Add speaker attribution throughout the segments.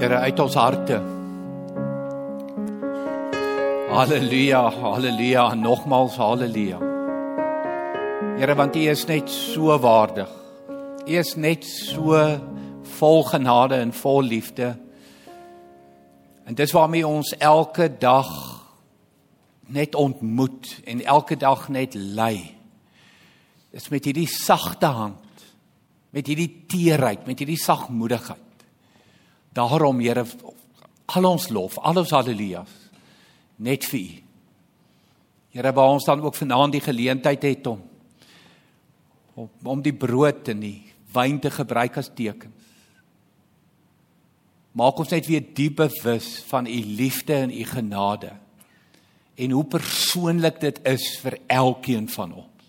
Speaker 1: Here uit ons harte. Halleluja, halleluja, nogmaals halleluja. Here want U is net so waardig. U is net so vol genade en vol liefde. En dis waarmee ons elke dag net ontmoet en elke dag net lei. Dis met hierdie sagte hand, met hierdie teerheid, met hierdie sagmoedigheid. Daarom Here al ons lof, al ons haleluja's net vir U. Here, waar ons dan ook vanaand die geleentheid het om om, om die brood en die wyn te gebruik as tekens. Maak ons net weer diep bewus van U liefde en U genade en hoe persoonlik dit is vir elkeen van ons.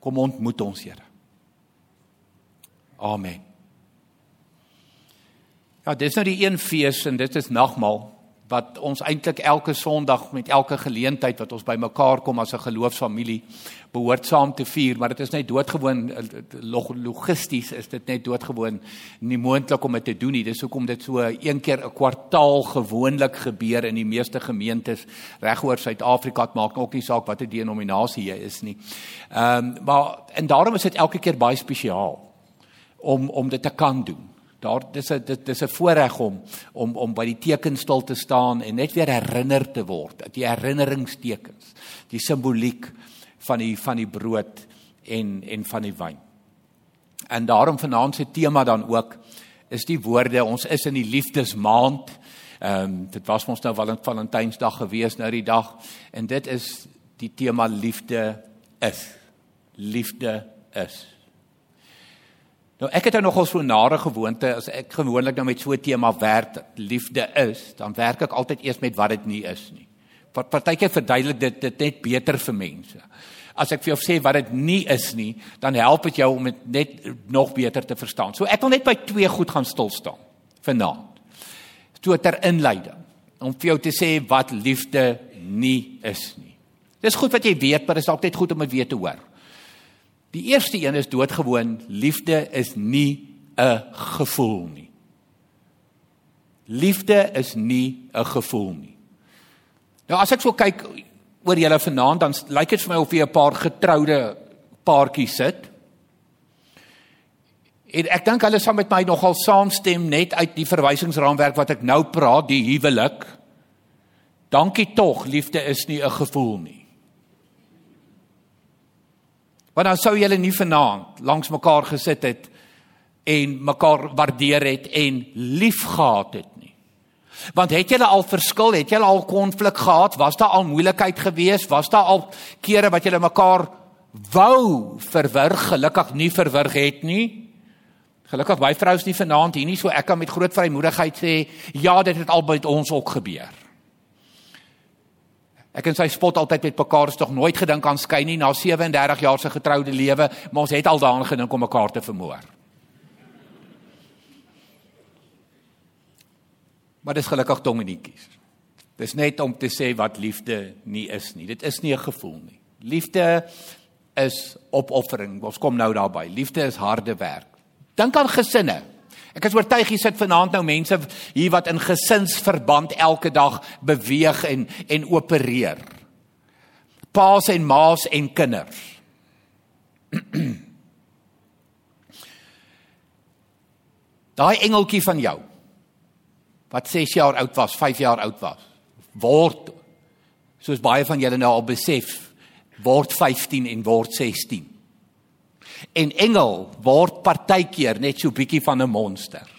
Speaker 1: Kom ontmoet ons, Here. Amen. Ja, dis nou die een fees en dit is nagmaal wat ons eintlik elke Sondag met elke geleentheid wat ons bymekaar kom as 'n geloofsfamilie behoort saam te vier, maar dit is net doodgewoon log, logisties is dit net doodgewoon nie moontlik om dit te doen nie. Dis hoekom dit so een keer 'n kwartaal gewoonlik gebeur in die meeste gemeentes regoor Suid-Afrika. Dit maak ook nie saak watter denominasie jy is nie. Ehm um, maar en daarom is dit elke keer baie spesiaal om om dit te kan doen. Daar dis 'n dit dis 'n voorreg om om om by die tekenstil te staan en net weer herinner te word, die herinneringstekens, die simboliek van die van die brood en en van die wyn. En daarom vanaand se tema dan ook is die woorde ons is in die liefdesmaand. Ehm um, dit was ons nou Valentynsdag gewees nou die dag en dit is die tema liefde is. Liefde is. Nou ek het nou nogal so nare gewoonte as ek gewoonlik nou met so 'n tema werk, liefde is, dan werk ek altyd eers met wat dit nie is nie. Partykeer verduidelik dit dit net beter vir mense. As ek vir jou sê wat dit nie is nie, dan help dit jou om dit net nog beter te verstaan. So ek wil net by twee goed gaan stil staan vanaand. Toe ter inleiding om vir jou te sê wat liefde nie is nie. Dis goed wat jy weet, maar dit is dalk net goed om dit weer te hoor. Die eerste een is doodgewoon, liefde is nie 'n gevoel nie. Liefde is nie 'n gevoel nie. Nou as ek so kyk oor julle vanaand dan lyk dit vir my of jy 'n paar getroude paartjies sit. En ek dink hulle sal met my nogal saamstem net uit die verwysingsraamwerk wat ek nou praat, die huwelik. Dankie tog, liefde is nie 'n gevoel nie. Want dan sou julle nie vanaand langs mekaar gesit het en mekaar waardeer het en liefgehad het nie. Want het julle al verskil, het julle al konflik gehad, was daar al moeilikheid geweest, was daar al kere wat julle mekaar wou verwrig, gelukkig nie verwrig het nie. Gelukkig my vrou is nie vanaand hier nie, so ek kan met groot vrymoedigheid sê ja, dit het al by ons ook gebeur. Ek en sy spot altyd met mekaar is tog nooit gedink aan skei nie na 37 jaar se getroude lewe, maar ons het al daaraan gedink om mekaar te vermoor. Maar dis gelukkig Dominetjies. Dis net om te sê wat liefde nie is nie. Dit is nie 'n gevoel nie. Liefde is opoffering. Ons kom nou daarby. Liefde is harde werk. Dink aan gesinne. Ek is oortuig jy sit vanaand nou mense hier wat in gesinsverband elke dag beweeg en en opereer. Paas en maas en kinders. Daai engeltjie van jou wat 6 jaar oud was, 5 jaar oud was, word soos baie van julle nou al besef, word 15 en word 16. En engel word partykeer net so bietjie van 'n monster.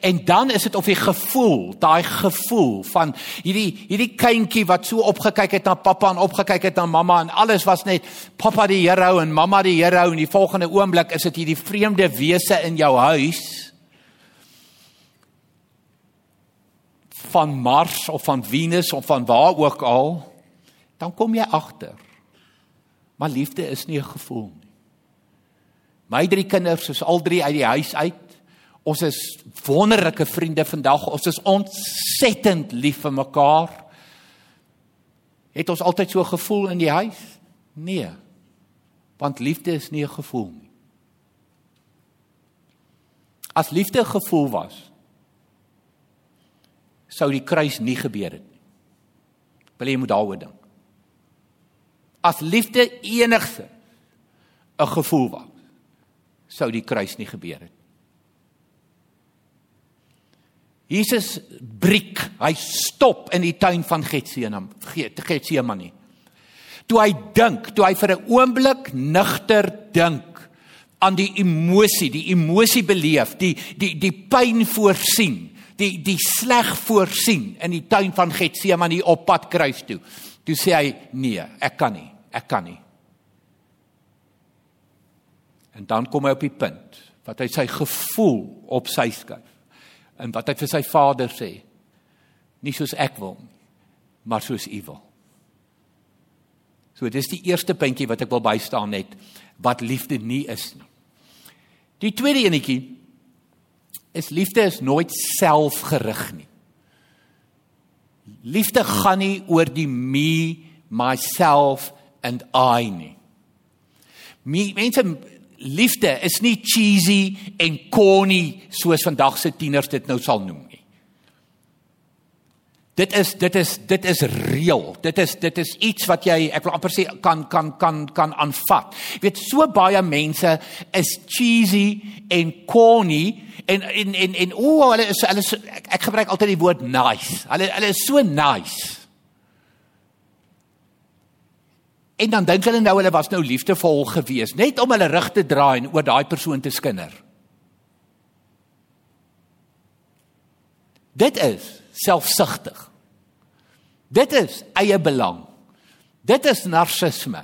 Speaker 1: En dan is dit of jy gevoel, daai gevoel van hierdie hierdie kindjie wat so opgekyk het na pappa en opgekyk het na mamma en alles was net pappa die hero en mamma die hero en die volgende oomblik is dit hierdie vreemde wese in jou huis van Mars of van Venus of van waar ook al dan kom jy agter Maar liefde is nie 'n gevoel nie. My drie kinders is al drie uit die huis uit. Ons is wonderlike vriende vandag. Ons is ontsettend lief vir mekaar. Het ons altyd so gevoel in die huis? Nee. Want liefde is nie 'n gevoel nie. As liefde 'n gevoel was, sou die kruis nie gebeur het nie. Wil jy moet daaroor dink? As liefde enigste 'n gevoel was, sou die kruis nie gebeur het. Jesus breek, hy stop in die tuin van Getsemane, Getsemane. Toe hy dink, toe hy vir 'n oomblik nigter dink aan die emosie, die emosie beleef, die die die pyn voorsien, die die sleg voorsien in die tuin van Getsemane op pad kruis toe. Toe sê hy: "Nee, ek kan nie. Ek kan nie." En dan kom hy op die punt wat hy sy gevoel op sy skuif. En wat hy vir sy vader sê: Nie soos ek wil maar soos U wil. So dis die eerste puntjie wat ek wil bystaan net wat liefde nie is nie. Die tweede enetjie is liefde is nooit selfgerig nie. Liefde gaan nie oor die me, myself and I nie. Me, mense liefde is nie cheesy en corny soos vandag se tieners dit nou sal noem nie. Dit is dit is dit is reël. Dit is dit is iets wat jy ek wil amper sê kan kan kan kan aanvat. Jy weet so baie mense is cheesy en corny en en en en o, hulle is hulle is, ek, ek gebruik altyd die woord nice. Hulle hulle is so nice. En dan dink hulle nou hulle was nou liefdevol gewees, net om hulle rug te draai en oor daai persoon te skinder. Dit is selfsugtig. Dit is eie belang. Dit is narcissisme.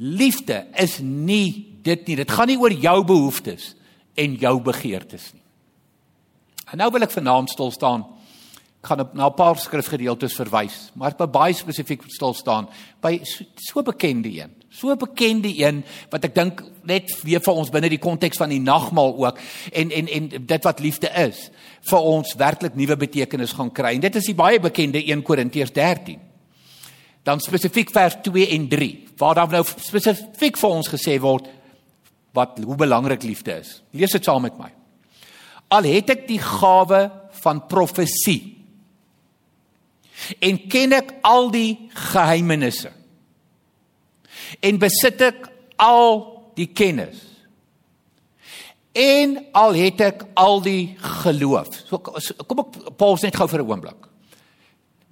Speaker 1: Liefde is nie dit nie. Dit gaan nie oor jou behoeftes en jou begeertes nie. En nou wil ek vanaand stil staan gaan op na 'n paar skrifgedeeltes verwys, maar by baie spesifiek stil staan by so, so bekende een. So bekende een wat ek dink net weer vir ons binne die konteks van die nagmaal ook en en en dit wat liefde is vir ons werklik nuwe betekenis gaan kry. En dit is die baie bekende 1 Korintiërs 13. Dan spesifiek vers 2 en 3 waar daar nou spesifiek vir ons gesê word wat hoe belangrik liefde is. Lees dit saam met my. Al het ek die gawe van profesie en ken ek al die geheimenisse? En besit ek al die kennis? En al het ek al die geloof? So kom ek pause net gou vir 'n oomblik.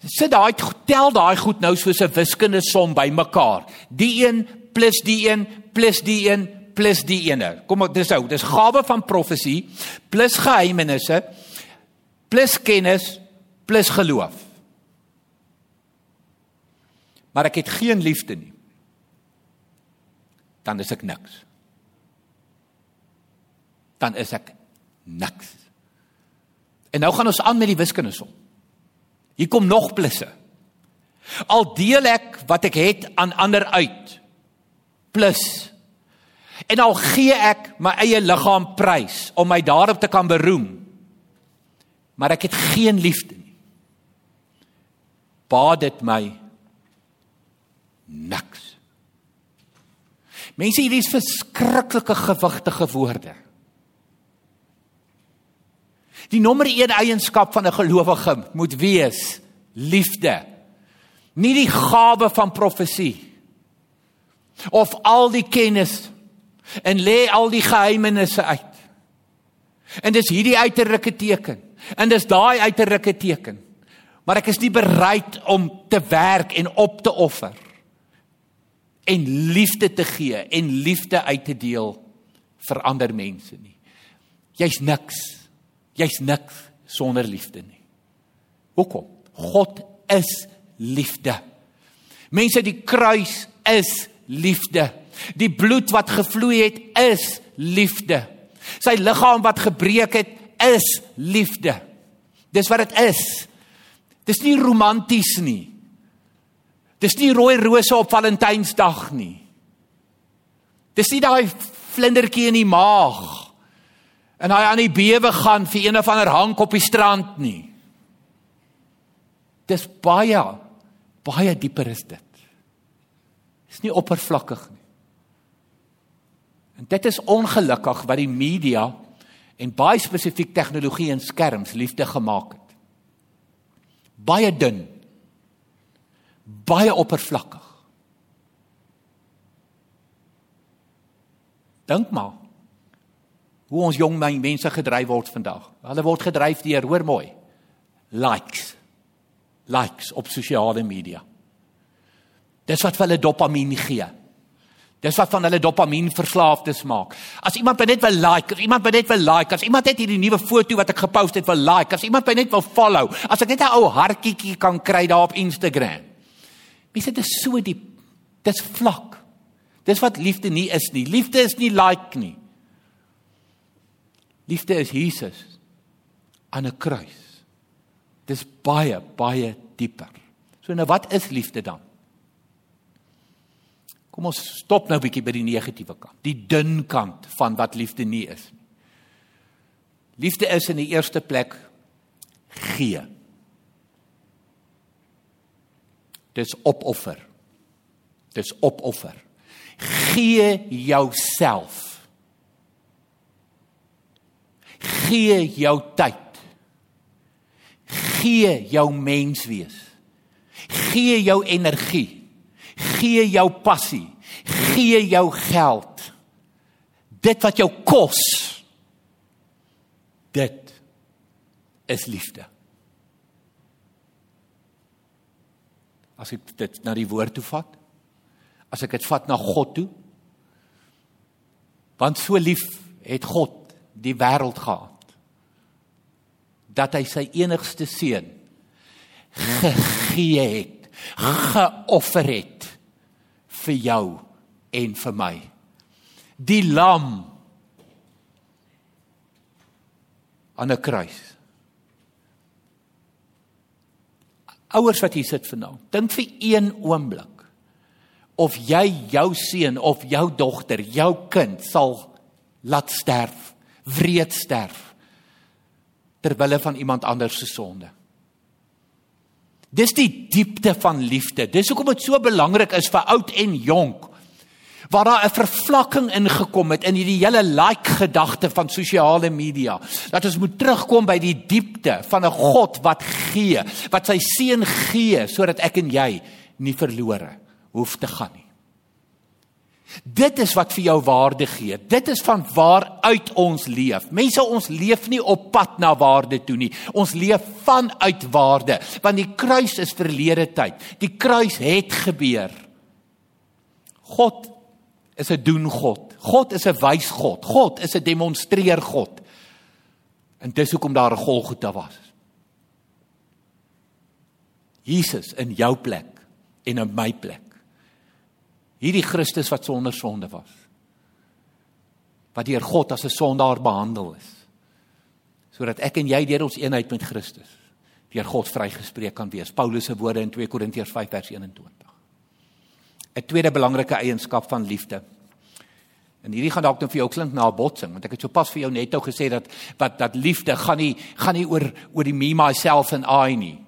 Speaker 1: Sit daai tel daai goed nou soos 'n wiskundige som bymekaar die een plus die een plus die een plus die ene. Kom ek dis ou dis gawe van profesie plus geheimenisse plus kennis plus geloof maar ek het geen liefde nie, dan is ek niks. Dan is ek niks. En nou gaan ons aan met die wiskunde som. Hier kom nog plusse. Al deel ek wat ek het aan ander uit. Plus. En al gee ek my eie liggaam prys om my daarop te kan beroem. Maar ek het geen liefde nie. Baat dit my niks. Mense, hierdie is verskriklike gewigtige woorde. Die nommer 1 eienskap van 'n gelowige moet wees liefde. Nie die gawe van profesie of al die kennis en lê al die geheimenisse uit. En dis hierdie uiterlike teken en dis daai uiterlike teken. Maar ek is nie bereid om te werk en op te offer en liefde te gee en liefde uit te deel vir ander mense nie. Jy's niks. Jy's niks sonder liefde nie. Hoekom? God is liefde. Mense, die kruis is liefde. Die bloed wat gevloei het is liefde. Sy liggaam wat gebreek het is liefde. Dis wat dit is. Dis nie romanties nie. Dis nie rooi rose op Valentynsdag nie. Dis nie daai vlindertjie in die maag en hy aan die bewe gaan vir een of ander hank op die strand nie. Dis baie baie dieper is dit. Dis nie oppervlakkig nie. En dit is ongelukkig wat die media en baie spesifiek tegnologie en skerms liefde gemaak het. Baie dun. Baie oppervlakkig. Dink maar hoe ons jong mense gedryf word vandag. Hulle word gedryf deur, hoor mooi, likes. Likes op sosiale media. Dis wat hulle dopamien gee. Dis wat van hulle dopamien verslaafdes maak. As iemand my net wil like, as iemand my net wil like, as iemand net hierdie nuwe foto wat ek gepost het wil like, as iemand my net wil follow, as ek net 'n ou hartjie kan kry daar op Instagram. Mense dit is so diep. Dis vlak. Dis wat liefde nie is nie. Liefde is nie like nie. Liefde is Jesus aan 'n kruis. Dis baie baie dieper. So nou wat is liefde dan? Kom ons stop nou 'n bietjie by die negatiewe kant, die dun kant van wat liefde nie is nie. Liefde is in die eerste plek gee. Dis opoffer. Dis opoffer. Gee jouself. Gee jou tyd. Gee jou menswees. Gee jou energie gee jou passie, gee jou geld. Dit wat jou kos. Dit is liefde. As ek dit na die woord toe vat, as ek dit vat na God toe, want so lief het God die wêreld gehad dat hy sy enigste seun gegee het, geoffer het vir jou en vir my. Die lam aan 'n kruis. Ouers wat hier sit vanaand, dink vir een oomblik of jy jou seun of jou dogter, jou kind sal laat sterf, wreed sterf ter wille van iemand anders se sonde. Dis die diepte van liefde. Dis hoekom dit so belangrik is vir oud en jonk. Waar daar 'n vervlakking ingekom het in hierdie hele like gedagte van sosiale media. Dat ons moet terugkom by die diepte van 'n God wat gee, wat sy seun gee sodat ek en jy nie verlore hoef te gaan nie. Dit is wat vir jou waarde gee. Dit is van waar uit ons leef. Mense ons leef nie op pad na waarde toe nie. Ons leef vanuit waarde, want die kruis is verlede tyd. Die kruis het gebeur. God is 'n doen God. God is 'n wys God. God is 'n demonstreer God. En dis hoekom daar 'n Golgotha was. Jesus in jou plek en in my plek hierdie Christus wat sonder sonde was wat deur God as 'n sondaar behandel is sodat ek en jy deur ons eenheid met Christus deur God vrygespreek kan wees Paulus se woorde in 2 Korintiërs 5 vers 21 'n tweede belangrike eienskap van liefde en hierdie gaan dalk nou vir jou klink na 'n botsing want ek het sopas vir jou net ou gesê dat wat dat liefde gaan nie gaan nie oor oor die me myself and i nie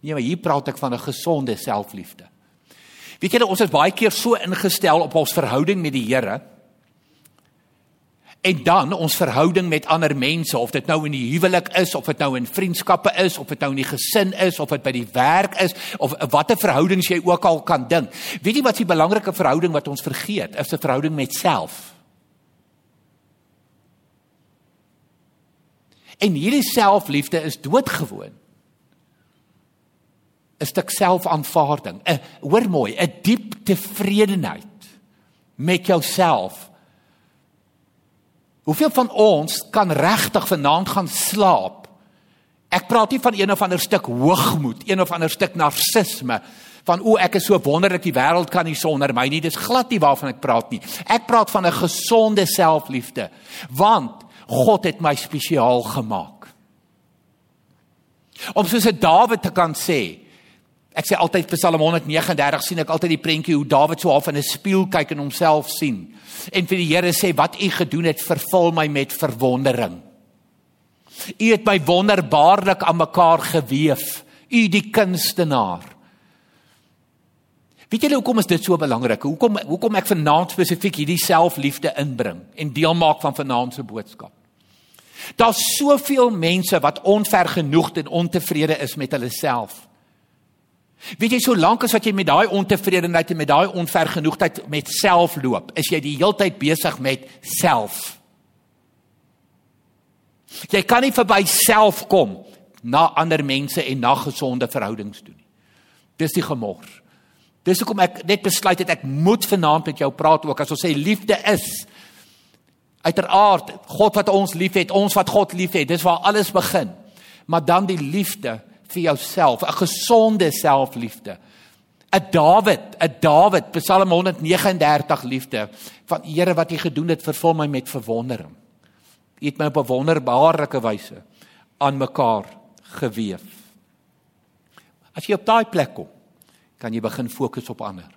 Speaker 1: nee maar hier praat ek van 'n gesonde selfliefde Weet julle, ons is baie keer so ingestel op ons verhouding met die Here. En dan ons verhouding met ander mense, of dit nou in die huwelik is, of dit nou in vriendskappe is, of dit nou in die gesin is, of dit by die werk is, of watter verhoudings jy ook al kan dink. Weet jy wat die belangrike verhouding wat ons vergeet, is 'n verhouding met self. En hierdie selfliefde is doodgewoon. 'n stuk selfaanvaarding, 'n hoor mooi, 'n diep tevredenheid met jouself. Hoeveel van ons kan regtig vanaand gaan slaap? Ek praat nie van een of ander stuk hoogmoed, een of ander stuk narcisme van o ek is so wonderlik die wêreld kan nie sonder my nie. Dis glad nie waarvan ek praat nie. Ek praat van 'n gesonde selfliefde, want God het my spesiaal gemaak. Om soos 'n Dawid te kan sê, Ek sê altyd Psalm 139 sien ek altyd die prentjie hoe Dawid so half in 'n spieël kyk en homself sien. En vir die Here sê wat u gedoen het vervul my met verwondering. U het my wonderbaarlik aan mekaar gewewe. U die kunstenaar. Weet julle hoekom is dit so belangrik? Hoekom hoekom ek vanaand spesifiek hierdie selfliefde inbring en deel maak van vanaand se boodskap? Daar's soveel mense wat onvergenoegd en ontevrede is met hulle self. Weet jy, solank as wat jy met daai ontevredenheid en met daai onvergenoegdheid met self loop, is jy die heeltyd besig met self. Jy kan nie verby self kom na ander mense en na gesonde verhoudings toe nie. Dis die gemors. Dis hoekom ek net besluit het ek moet vanaand met jou praat ook as ons sê liefde is uiteraard God wat ons liefhet, ons wat God liefhet. Dis waar alles begin. Maar dan die liefde vir jouself, 'n gesonde selfliefde. 'n Dawid, 'n Dawid, Psalm 139 liefde van Here wat U gedoen het, vervul my met verwondering. U het my op 'n wonderbaarlike wyse aan mekaar geweef. As jy op daai plek kom, kan jy begin fokus op ander.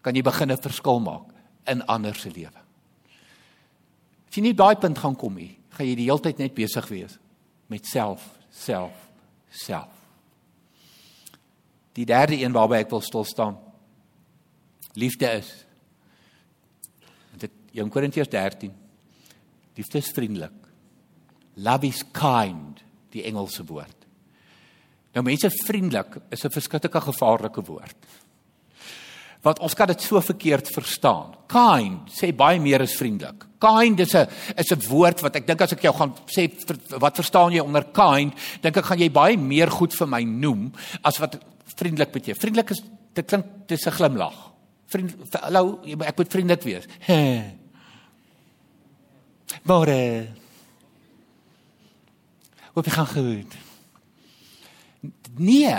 Speaker 1: Kan jy begin 'n verskil maak in ander se lewe. As jy nie daai punt gaan kom nie, gaan jy die hele tyd net besig wees met self, self, self. Die derde een waarby ek wil stil staan. Liefde is dit 1 Korintiërs 13. Liefde is vriendelik. Love is kind, die Engelse woord. Nou mense vriendelik is 'n verskriklike gevaarlike woord. Want ons kan dit so verkeerd verstaan. Kind sê baie meer as vriendelik. Kind is 'n is 'n woord wat ek dink as ek jou gaan sê wat verstaan jy onder kind, dink ek gaan jy baie meer goed vir my noem as wat vriendelik beteken. Vriendelik is dit klink dis 'n glimlag. Vriend hallo, ek moet vriendelik wees. Maar Wat gaan goed? Nee.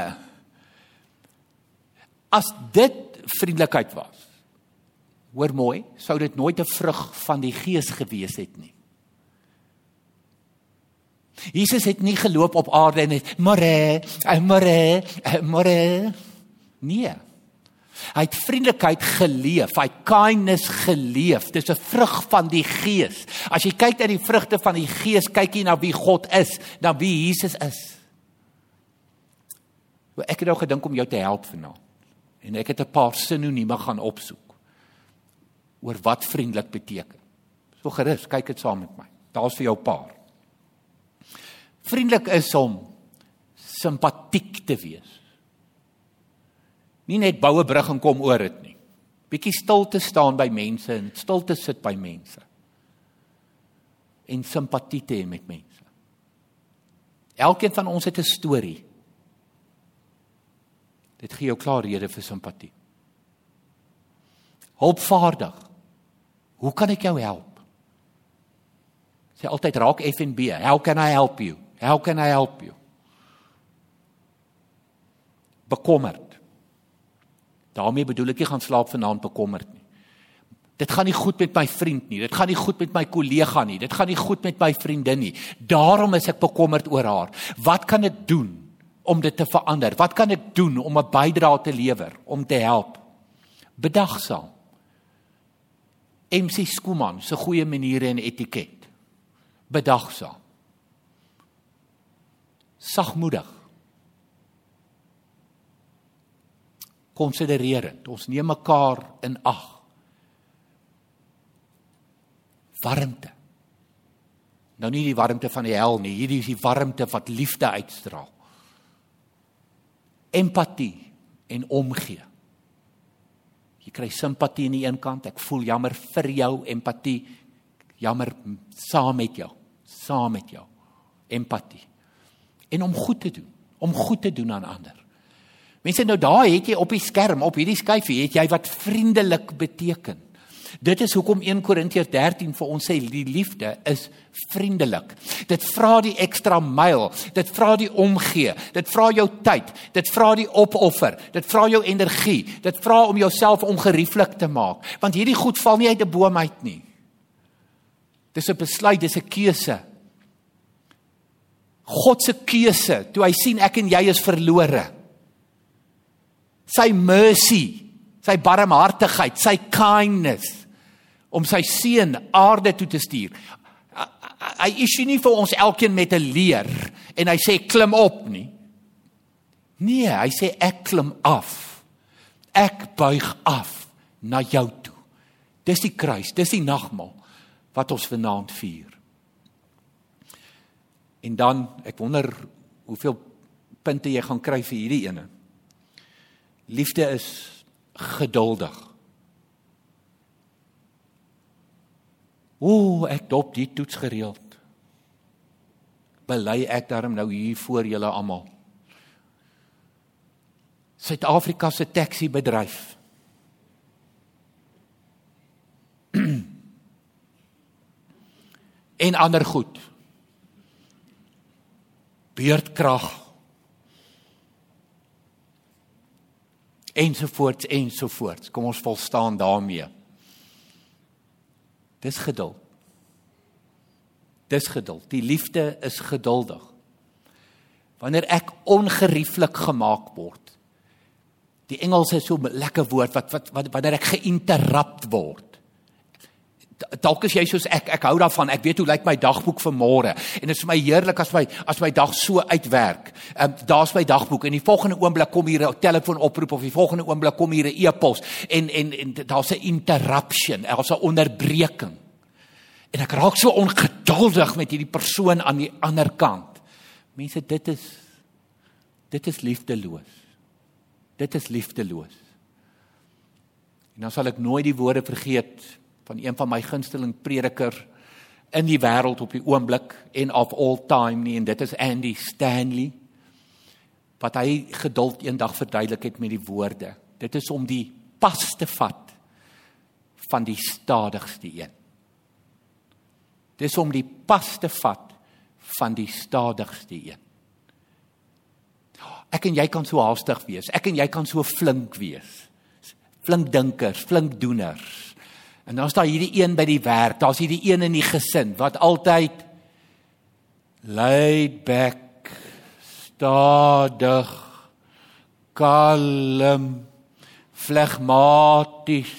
Speaker 1: As dit vriendelikheid was. Hoor mooi, sou dit nooit 'n vrug van die gees gewees het nie. Jesus het nie geloop op aarde en net môre, môre, môre. Nee. Hy het vriendelikheid geleef, hy het kindness geleef. Dis 'n vrug van die Gees. As jy kyk na die vrugte van die Gees, kyk jy na wie God is, na wie Jesus is. Ek het nou gedink om jou te help vanaand. En ek het 'n paar sinonieme gaan opsoek oor wat vriendelik beteken. So gerus, kyk dit saam met my. Daar's vir jou 'n paar. Vriendelik is om simpatiek te wees. Nie net boue brug en kom oor dit nie. Bietjie stil te staan by mense en stil te sit by mense. En simpatie te hê met mense. Elkeen van ons het 'n storie. Dit gee jou klaar rede vir simpatie. Hulpvaardig. Hoe kan ek jou help? Sê altyd raak F en B. How can I help you? How can I help you? Bekommerd. daarmee bedoel ek nie gaan slaap vanaand bekommerd nie. Dit gaan nie goed met my vriend nie. Dit gaan nie goed met my kollega nie. Dit gaan nie goed met my vriendin nie. Daarom is ek bekommerd oor haar. Wat kan ek doen om dit te verander? Wat kan ek doen om 'n bydrae te lewer, om te help? Bedagsaam. MC Skuman se goeie maniere en etiket. Bedagsaam. Sagmoedig. konsidererend. Ons neem mekaar in ag. Warmte. Nou nie die warmte van die hel nie, hierdie is die warmte wat liefde uitstraal. Empatie en omgee. Jy kry simpatie aan die een kant, ek voel jammer vir jou, empatie, jammer saam met jou, saam met jou. Empatie. En om goed te doen, om goed te doen aan ander. Mense nou daar het jy op die skerm op hierdie skyfie het jy wat vriendelik beteken. Dit is hoekom 1 Korintiërs 13 vir ons sê die liefde is vriendelik. Dit vra die ekstra myl, dit vra die omgee, dit vra jou tyd, dit vra die opoffer, dit vra jou energie, dit vra om jouself ongerieflik te maak, want hierdie goed val nie uit 'n boom uit nie. Dis 'n besluit, dis 'n keuse. God se keuse toe hy sien ek en jy is verlore sy mercy, sy barmhartigheid, sy kindness om sy seun aarde toe te stuur. Hy is nie vir ons elkeen met 'n leer en hy sê klim op nie. Nee, hy sê ek klim af. Ek buig af na jou toe. Dis die kruis, dis die nagmaal wat ons vanaand vier. En dan, ek wonder hoeveel punte jy gaan kry vir hierdie ene. Liefde is geduldig. Ooh, ek dop die toets gereeld. Bely ek daarom nou hier voor julle almal. Suid-Afrika se taxi bedryf. en ander goed. Beurtkrag. ensovoorts ensovoorts. Kom ons volstaan daarmee. Dis geduld. Dis geduld. Die liefde is geduldig. Wanneer ek ongerieflik gemaak word. Die Engels is so 'n lekker woord wat wat, wanneer ek geïnterrupt word. Dalk is jy soos ek, ek hou daarvan. Ek weet hoe lyk my dagboek vir môre en dit is vir my heerlik as my as my dag so uitwerk. Ehm um, daar's my dagboek en die volgende oomblik kom hier 'n telefoonoproep of die volgende oomblik kom hier 'n e-pos en en en daar's 'n interruption, daar's 'n onderbreking. En ek raak so ongeduldig met hierdie persoon aan die ander kant. Mense, dit is dit is liefdeloos. Dit is liefdeloos. En dan sal ek nooit die woorde vergeet van een van my gunsteling prediker in die wêreld op die oomblik en of all time nie en dit is Andy Stanley wat hy geduld eendag verduidelik het met die woorde. Dit is om die pas te vat van die stadigste een. Dis om die pas te vat van die stadigste een. Ek en jy kan so haastig wees. Ek en jy kan so flink wees. Flink dinkers, flink doeners. En dan staan hierdie een by die werk. Daar's hierdie een in die gesin wat altyd laid back, stadig, kalm, flegmaties,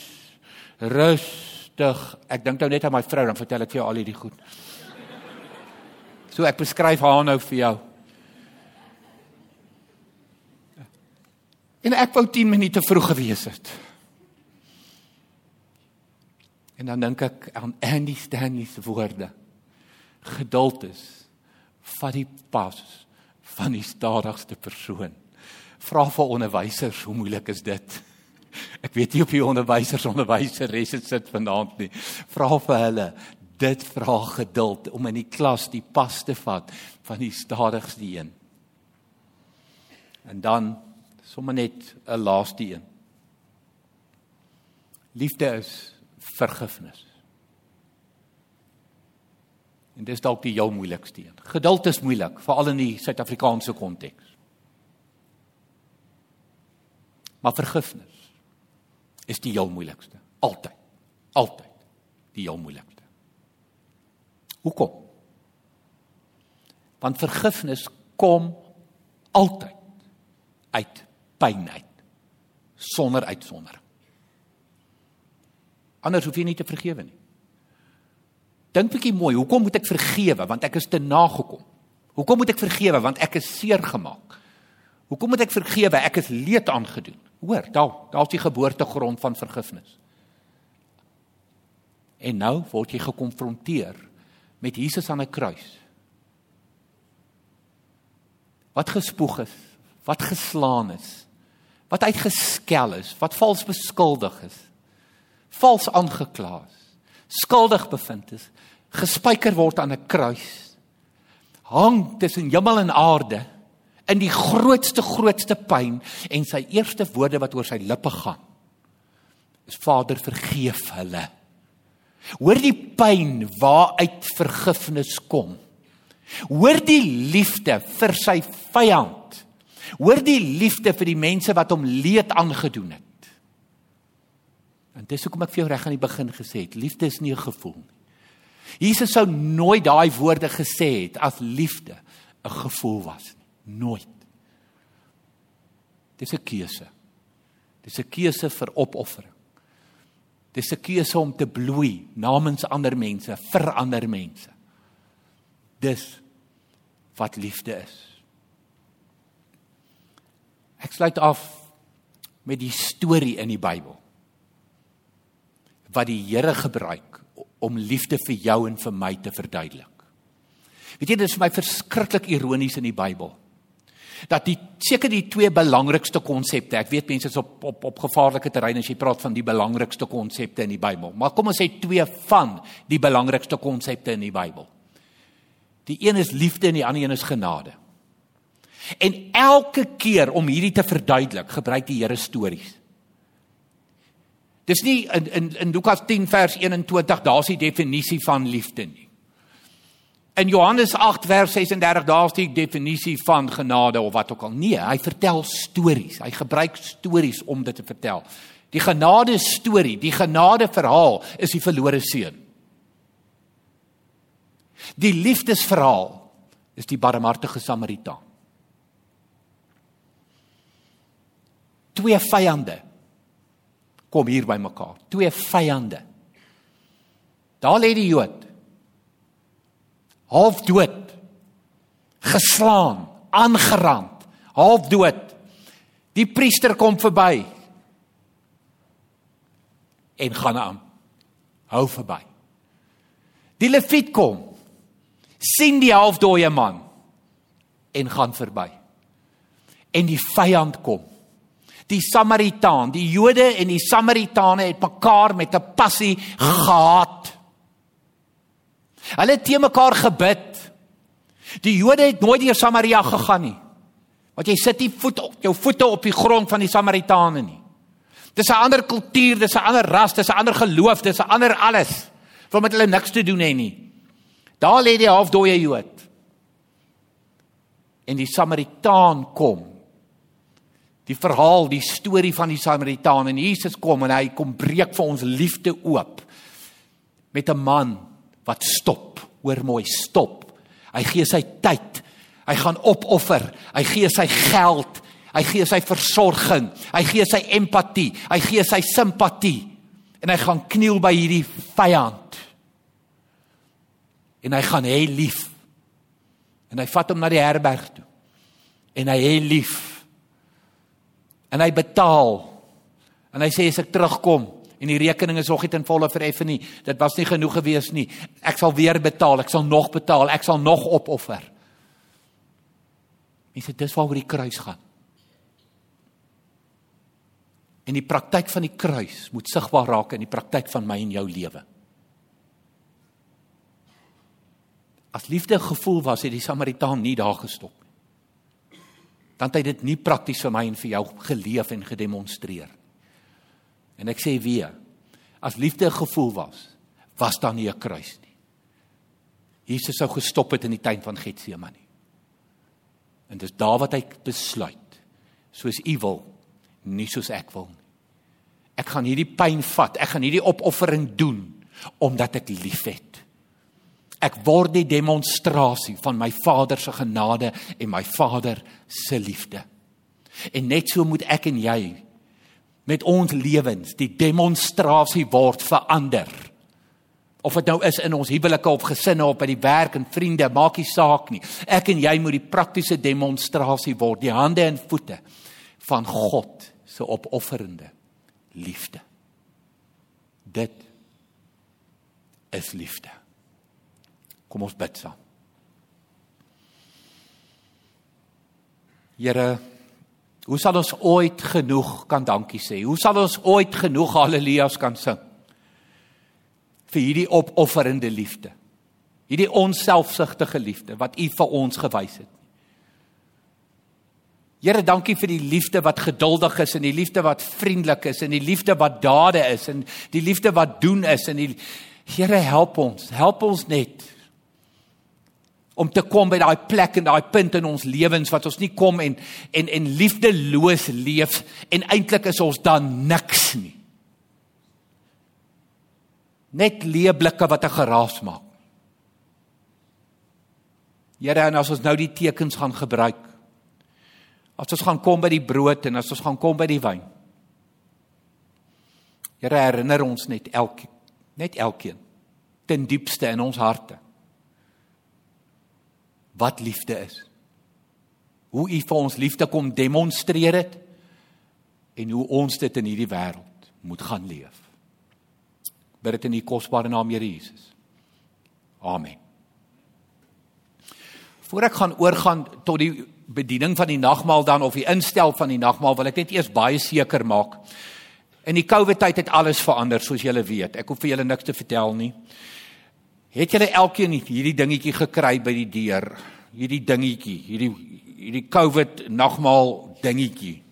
Speaker 1: rustig. Ek dink nou net aan my vrou, dan vertel ek vir jou al hierdie goed. So ek beskryf haar nou vir jou. En ek wou 10 minute vroeg gewees het. En dan dink ek aan Andy Stanley se woorde. Geduld is vat die pas van die stadigste persoon. Vra vir onderwysers, hoe moeilik is dit? Ek weet nie of die onderwysers onderwyseres sit vanaand nie. Vra vir hulle. Dit vra geduld om in die klas die pas te vat van die stadigste een. En dan sommer net 'n laaste een. Liefde is vergifnis. En dis dalk die heel moeilikste een. Geduld is moeilik, veral in die Suid-Afrikaanse konteks. Maar vergifnis is die heel moeilikste. Altyd. Altyd die heel moeilikste. Hoekom? Want vergifnis kom altyd uit pyn uit sonder uitsondering. Anders hoef jy nie te vergewe nie. Dink bietjie mooi, hoekom moet ek vergewe? Want ek is te nagekom. Hoekom moet ek vergewe? Want ek is seer gemaak. Hoekom moet ek vergewe? Ek is leed aangedoen. Hoor, daar, daar's die geboortegrond van vergifnis. En nou word jy gekonfronteer met Jesus aan 'n kruis. Wat gespoeg is, wat geslaan is, wat uitgeskel is, wat vals beskuldig is, vals aangekla is, skuldig bevind is, gespyker word aan 'n kruis. Hang tussen hemel en aarde in die grootste grootste pyn en sy eerste woorde wat oor sy lippe gaan is Vader vergeef hulle. Hoor die pyn waaruit vergifnis kom. Hoor die liefde vir sy vyand. Hoor die liefde vir die mense wat hom leed aangedoen het. En dis hoekom ek vir jou reg aan die begin gesê het, liefde is nie 'n gevoel nie. Jesus sou nooit daai woorde gesê het as liefde 'n gevoel was nie. Nooit. Dis 'n keuse. Dis 'n keuse vir opoffering. Dis 'n keuse om te bloei namens ander mense, vir ander mense. Dis wat liefde is. Ek sluit af met die storie in die Bybel wat die Here gebruik om liefde vir jou en vir my te verduidelik. Weet jy, dit is vir my verskriklik ironies in die Bybel. Dat die seker die twee belangrikste konsepte, ek weet mense is op op op gevaarlike terrein as jy praat van die belangrikste konsepte in die Bybel. Maar kom ons sê twee van die belangrikste konsepte in die Bybel. Die een is liefde en die ander een is genade. En elke keer om hierdie te verduidelik, gebruik die Here stories. Dis nie in in in Lukas 10 vers 21 daar's die definisie van liefde nie. In Johannes 8 vers 36 daar's die definisie van genade of wat ook al. Nee, hy vertel stories. Hy gebruik stories om dit te vertel. Die genade storie, die genade verhaal is die verlore seun. Die liefdesverhaal is die barmhartige Samaritaan. Twee vyande kom hier by mekaar. Twee vyande. Daar lê die Jood. Half dood. Geslaan, aangerand, half dood. Die priester kom verby. En gaan aan. Hou verby. Die leviet kom. sien die halfdooie man en gaan verby. En die vyand kom die Samaritaan, die Jode en die Samaritane het mekaar met 'n passie gehaat. Hulle het te mekaar gebid. Die Jode het nooit deur Samaria gegaan nie. Want jy sit nie voet op jou voete op die grond van die Samaritane nie. Dis 'n ander kultuur, dis 'n ander ras, dis 'n ander geloof, dis 'n ander alles. Wat met hulle niks te doen hê nie. Daar lê die halfdooie Jood. En die Samaritaan kom die verhaal, die storie van die Samaritaan en Jesus kom en hy kom breek vir ons liefde oop met 'n man wat stop, hoor mooi, stop. Hy gee sy tyd. Hy gaan opoffer. Hy gee sy geld. Hy gee sy versorging. Hy gee sy empatie. Hy gee sy simpatie. En hy gaan kniel by hierdie vyand. En hy gaan hê lief. En hy vat hom na die herberg toe. En hy hê lief en hy betaal. En hy sê as ek terugkom en die rekening is nog nie ten volle vereffen nie, dit was nie genoeg gewees nie. Ek sal weer betaal, ek sal nog betaal, ek sal nog opoffer. Mense, dis waaroor die kruis gaan. En die praktyk van die kruis moet sigbaar raak in die praktyk van my en jou lewe. As liefde gevoel was, het die Samaritaan nie daar gestop nie dan het hy dit nie prakties vir my en vir jou geleef en gedemonstreer. En ek sê weer, as liefde 'n gevoel was, was daar nie 'n kruis nie. Jesus sou gestop het in die tuin van Getsemane. En dis daar wat hy besluit, soos u wil, nie soos ek wil nie. Ek gaan hierdie pyn vat, ek gaan hierdie opoffering doen omdat ek liefhet. Ek word die demonstrasie van my Vader se genade en my Vader se liefde. En net so moet ek en jy met ons lewens die demonstrasie word verander. Of dit nou is in ons huwelike of gesinne of by die werk en vriende, maak nie saak nie. Ek en jy moet die praktiese demonstrasie word, die hande en voete van God se opofferende liefde. Dit is liefde. Kom ons bid saam. Here, hoe sal ons ooit genoeg kan dankie sê? Hoe sal ons ooit genoeg haleluja's kan sing? vir hierdie opofferende liefde. Hierdie onselfsugtige liefde wat U vir ons gewys het. Here, dankie vir die liefde wat geduldig is en die liefde wat vriendelik is en die liefde wat dade is en die liefde wat doen is en die Here help ons, help ons net om te kom by daai plek en daai punt in ons lewens wat ons nie kom en en en liefdeloos leef en eintlik is ons dan niks nie. Net leeblikke wat 'n geraas maak. Here, en as ons nou die tekens gaan gebruik. As ons gaan kom by die brood en as ons gaan kom by die wyn. Here, herinner ons net elke net elkeen ten diepste in ons harte wat liefde is. Hoe U vir ons liefde kom demonstreer het en hoe ons dit in hierdie wêreld moet gaan leef. Bid dit in U kosbare naam, Here Jesus. Amen. Voor ek gaan oorgaan tot die bediening van die nagmaal dan of die instel van die nagmaal, wil ek net eers baie seker maak. In die COVID tyd het alles verander soos julle weet. Ek hoef vir julle niks te vertel nie. Het julle elkeen hierdie dingetjie gekry by die deur? Hierdie dingetjie, hierdie hierdie COVID nagmaal dingetjie.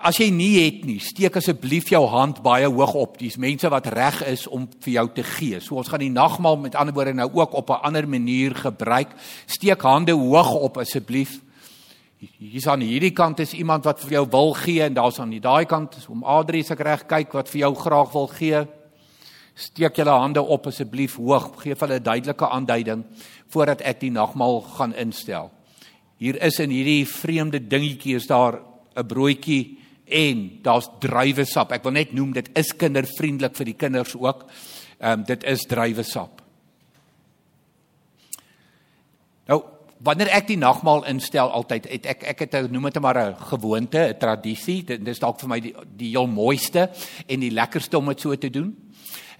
Speaker 1: As jy nie het nie, steek asseblief jou hand baie hoog op. Dis mense wat reg is om vir jou te gee. So ons gaan die nagmaal met ander woorde nou ook op 'n ander manier gebruik. Steek hande hoog op asseblief. Hier's aan hierdie kant is iemand wat vir jou wil gee en daar's aan die daai kant om Adri se reg kyk wat vir jou graag wil gee. Steek julle hande op asseblief hoog. Geef hulle 'n duidelike aanduiding voordat ek die nagmaal gaan instel. Hier is in hierdie vreemde dingetjie is daar 'n broodjie en daar's druiwesap. Ek wil net noem dit is kindervriendelik vir die kinders ook. Ehm um, dit is druiwesap. Nou, wanneer ek die nagmaal instel altyd, het ek ek het noem dit maar 'n gewoonte, 'n tradisie. Dit is dalk vir my die die heel mooiste en die lekkerste om dit so te doen.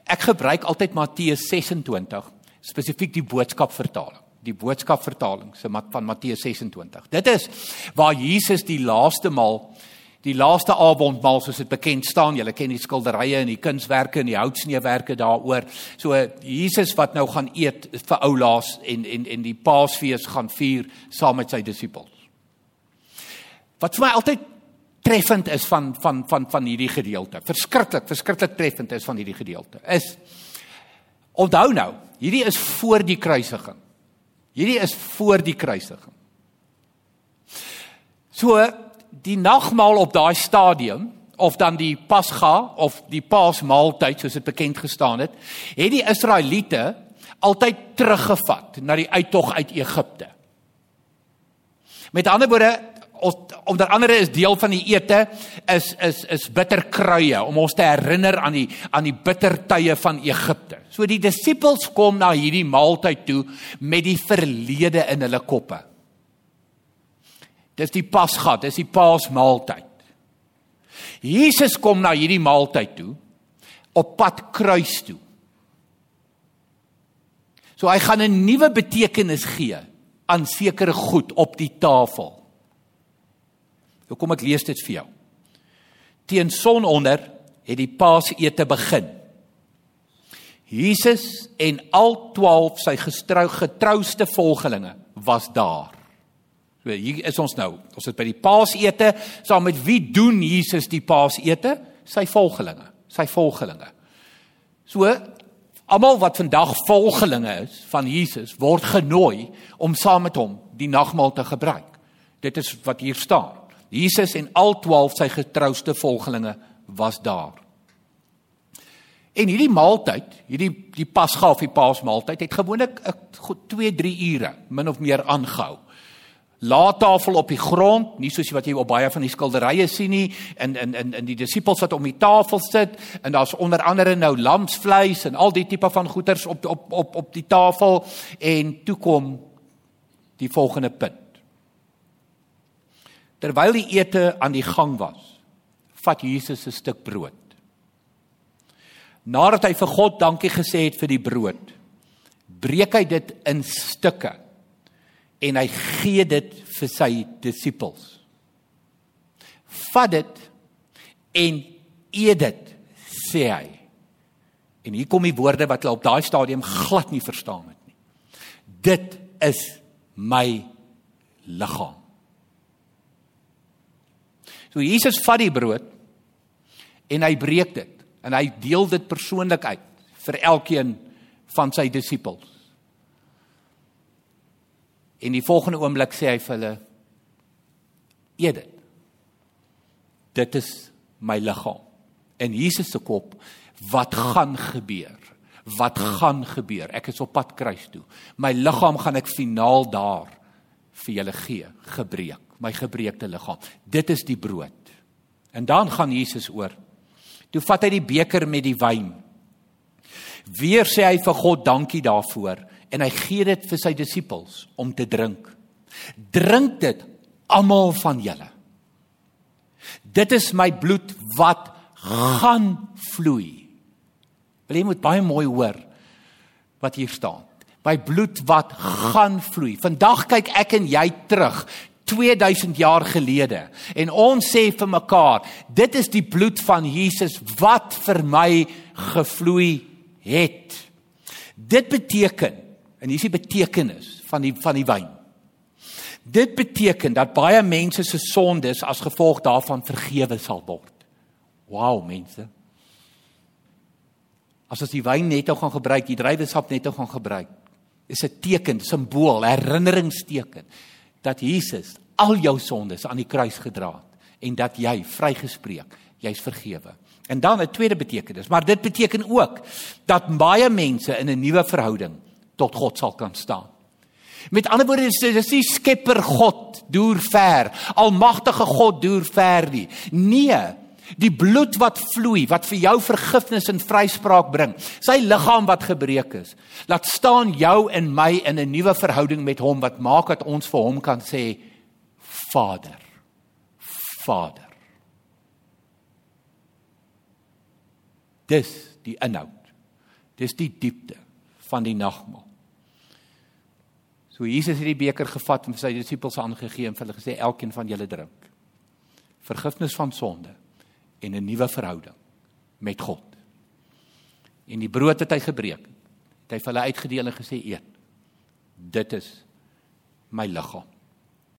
Speaker 1: Ek gebruik altyd Matteus 26, spesifiek die boodskapvertaling die boodskapvertaling se van Matteus 26. Dit is waar Jesus die laaste maal die laaste avondmaal soos dit bekend staan. Julle ken die skilderye en die kunswerke en die houtsneewerke daaroor. So Jesus wat nou gaan eet vir ou laas en en en die Paasfees gaan vier saam met sy disippels. Wat vir my altyd treffend is van van van van hierdie gedeelte. Verskriklik, verskriklik treffend is van hierdie gedeelte. Is onthou nou, hierdie is voor die kruisiging. Hierdie is voor die kruisiging. So die nagmaal op daai stadium of dan die Pasga of die Paasmaaltyd soos dit bekend gestaan het, het die Israeliete altyd teruggevat na die uittog uit Egipte. Met ander woorde, onder andere is deel van die ete is is is bitterkruie om ons te herinner aan die aan die bittertye van Egipte. So die disippels kom na hierdie maaltyd toe met die verlede in hulle koppe. Dis die Pasga, dis die Paasmaaltyd. Jesus kom na hierdie maaltyd toe op pad kruis toe. So hy gaan 'n nuwe betekenis gee aan sekere goed op die tafel. Nou kom ek lees dit vir jou. Teen sononder het die Paasete begin. Jesus en al 12 sy getrouste volgelinge was daar. So hier is ons nou. Ons is by die Paasete. Saam met wie doen Jesus die Paasete? Sy volgelinge, sy volgelinge. So almal wat vandag volgelinge is van Jesus word genooi om saam met hom die nagmaal te gebruik. Dit is wat hier staan. Jesus en al 12 sy getrouste volgelinge was daar. En hierdie maaltyd, hierdie die Pasga of die Paasmaaltyd het gewoonlik 2, 3 ure min of meer aangehou laattafel op die grond, nie soos wat jy op baie van die skilderye sien nie, en in in in die disippels wat om die tafel sit en daar's onder andere nou lamsvleis en al die tipe van goeders op op op op die tafel en toe kom die volgende punt. Terwyl die ete aan die gang was, vat Jesus 'n stuk brood. Nadat hy vir God dankie gesê het vir die brood, breek hy dit in stukke en hy gee dit vir sy disippels. Vat dit en eet dit, sê hy. En hier kom die woorde wat hulle op daai stadium glad nie verstaan het nie. Dit is my liggaam. So Jesus vat die brood en hy breek dit en hy deel dit persoonlik uit vir elkeen van sy disippels. En die volgende oomblik sê hy vir hulle: "Eet dit. Dit is my liggaam." En Jesus se kop, wat gaan gebeur? Wat gaan gebeur? Ek is op pad kruis toe. My liggaam gaan ek finaal daar vir julle gee, gebreek, my gebreekte liggaam. Dit is die brood. En dan gaan Jesus oor. Toe vat hy die beker met die wyn. Weer sê hy vir God dankie daarvoor en hy gee dit vir sy disippels om te drink. Drink dit almal van julle. Dit is my bloed wat gaan vloei. Wil jy moet baie mooi hoor wat hier staan. by bloed wat gaan vloei. Vandag kyk ek en jy terug 2000 jaar gelede en ons sê vir mekaar, dit is die bloed van Jesus wat vir my gevloei het. Dit beteken en hier is die betekenis van die van die wyn. Dit beteken dat baie mense se sondes as gevolg daarvan vergewe sal word. Wow, mense. As ons die wyn net nou gaan gebruik, die druiwesap net nou gaan gebruik, is 'n teken, simbool, herinneringsteken dat Jesus al jou sondes aan die kruis gedra het en dat jy vrygespreek, jy's vergewe. En dan 'n tweede betekenis, maar dit beteken ook dat baie mense in 'n nuwe verhouding tot God sal kan staan. Met ander woorde dis dis nie Skepper God deur ver, almagtige God deur ver nie. Nee, die bloed wat vloei wat vir jou vergifnis en vryspraak bring. Sy liggaam wat gebreek is. Laat staan jou en my in 'n nuwe verhouding met hom wat maak dat ons vir hom kan sê Vader. Vader. Dis die inhoud. Dis die diepte van die nagmaal. So Jesus het die beker gevat en vir sy disippels aangegee en vir hulle gesê elkeen van julle drink. Vergifnis van sonde en 'n nuwe verhouding met God. En die brood het hy gebreek. Het hy vir hulle uitgedeel en gesê eet. Dit is my liggaam.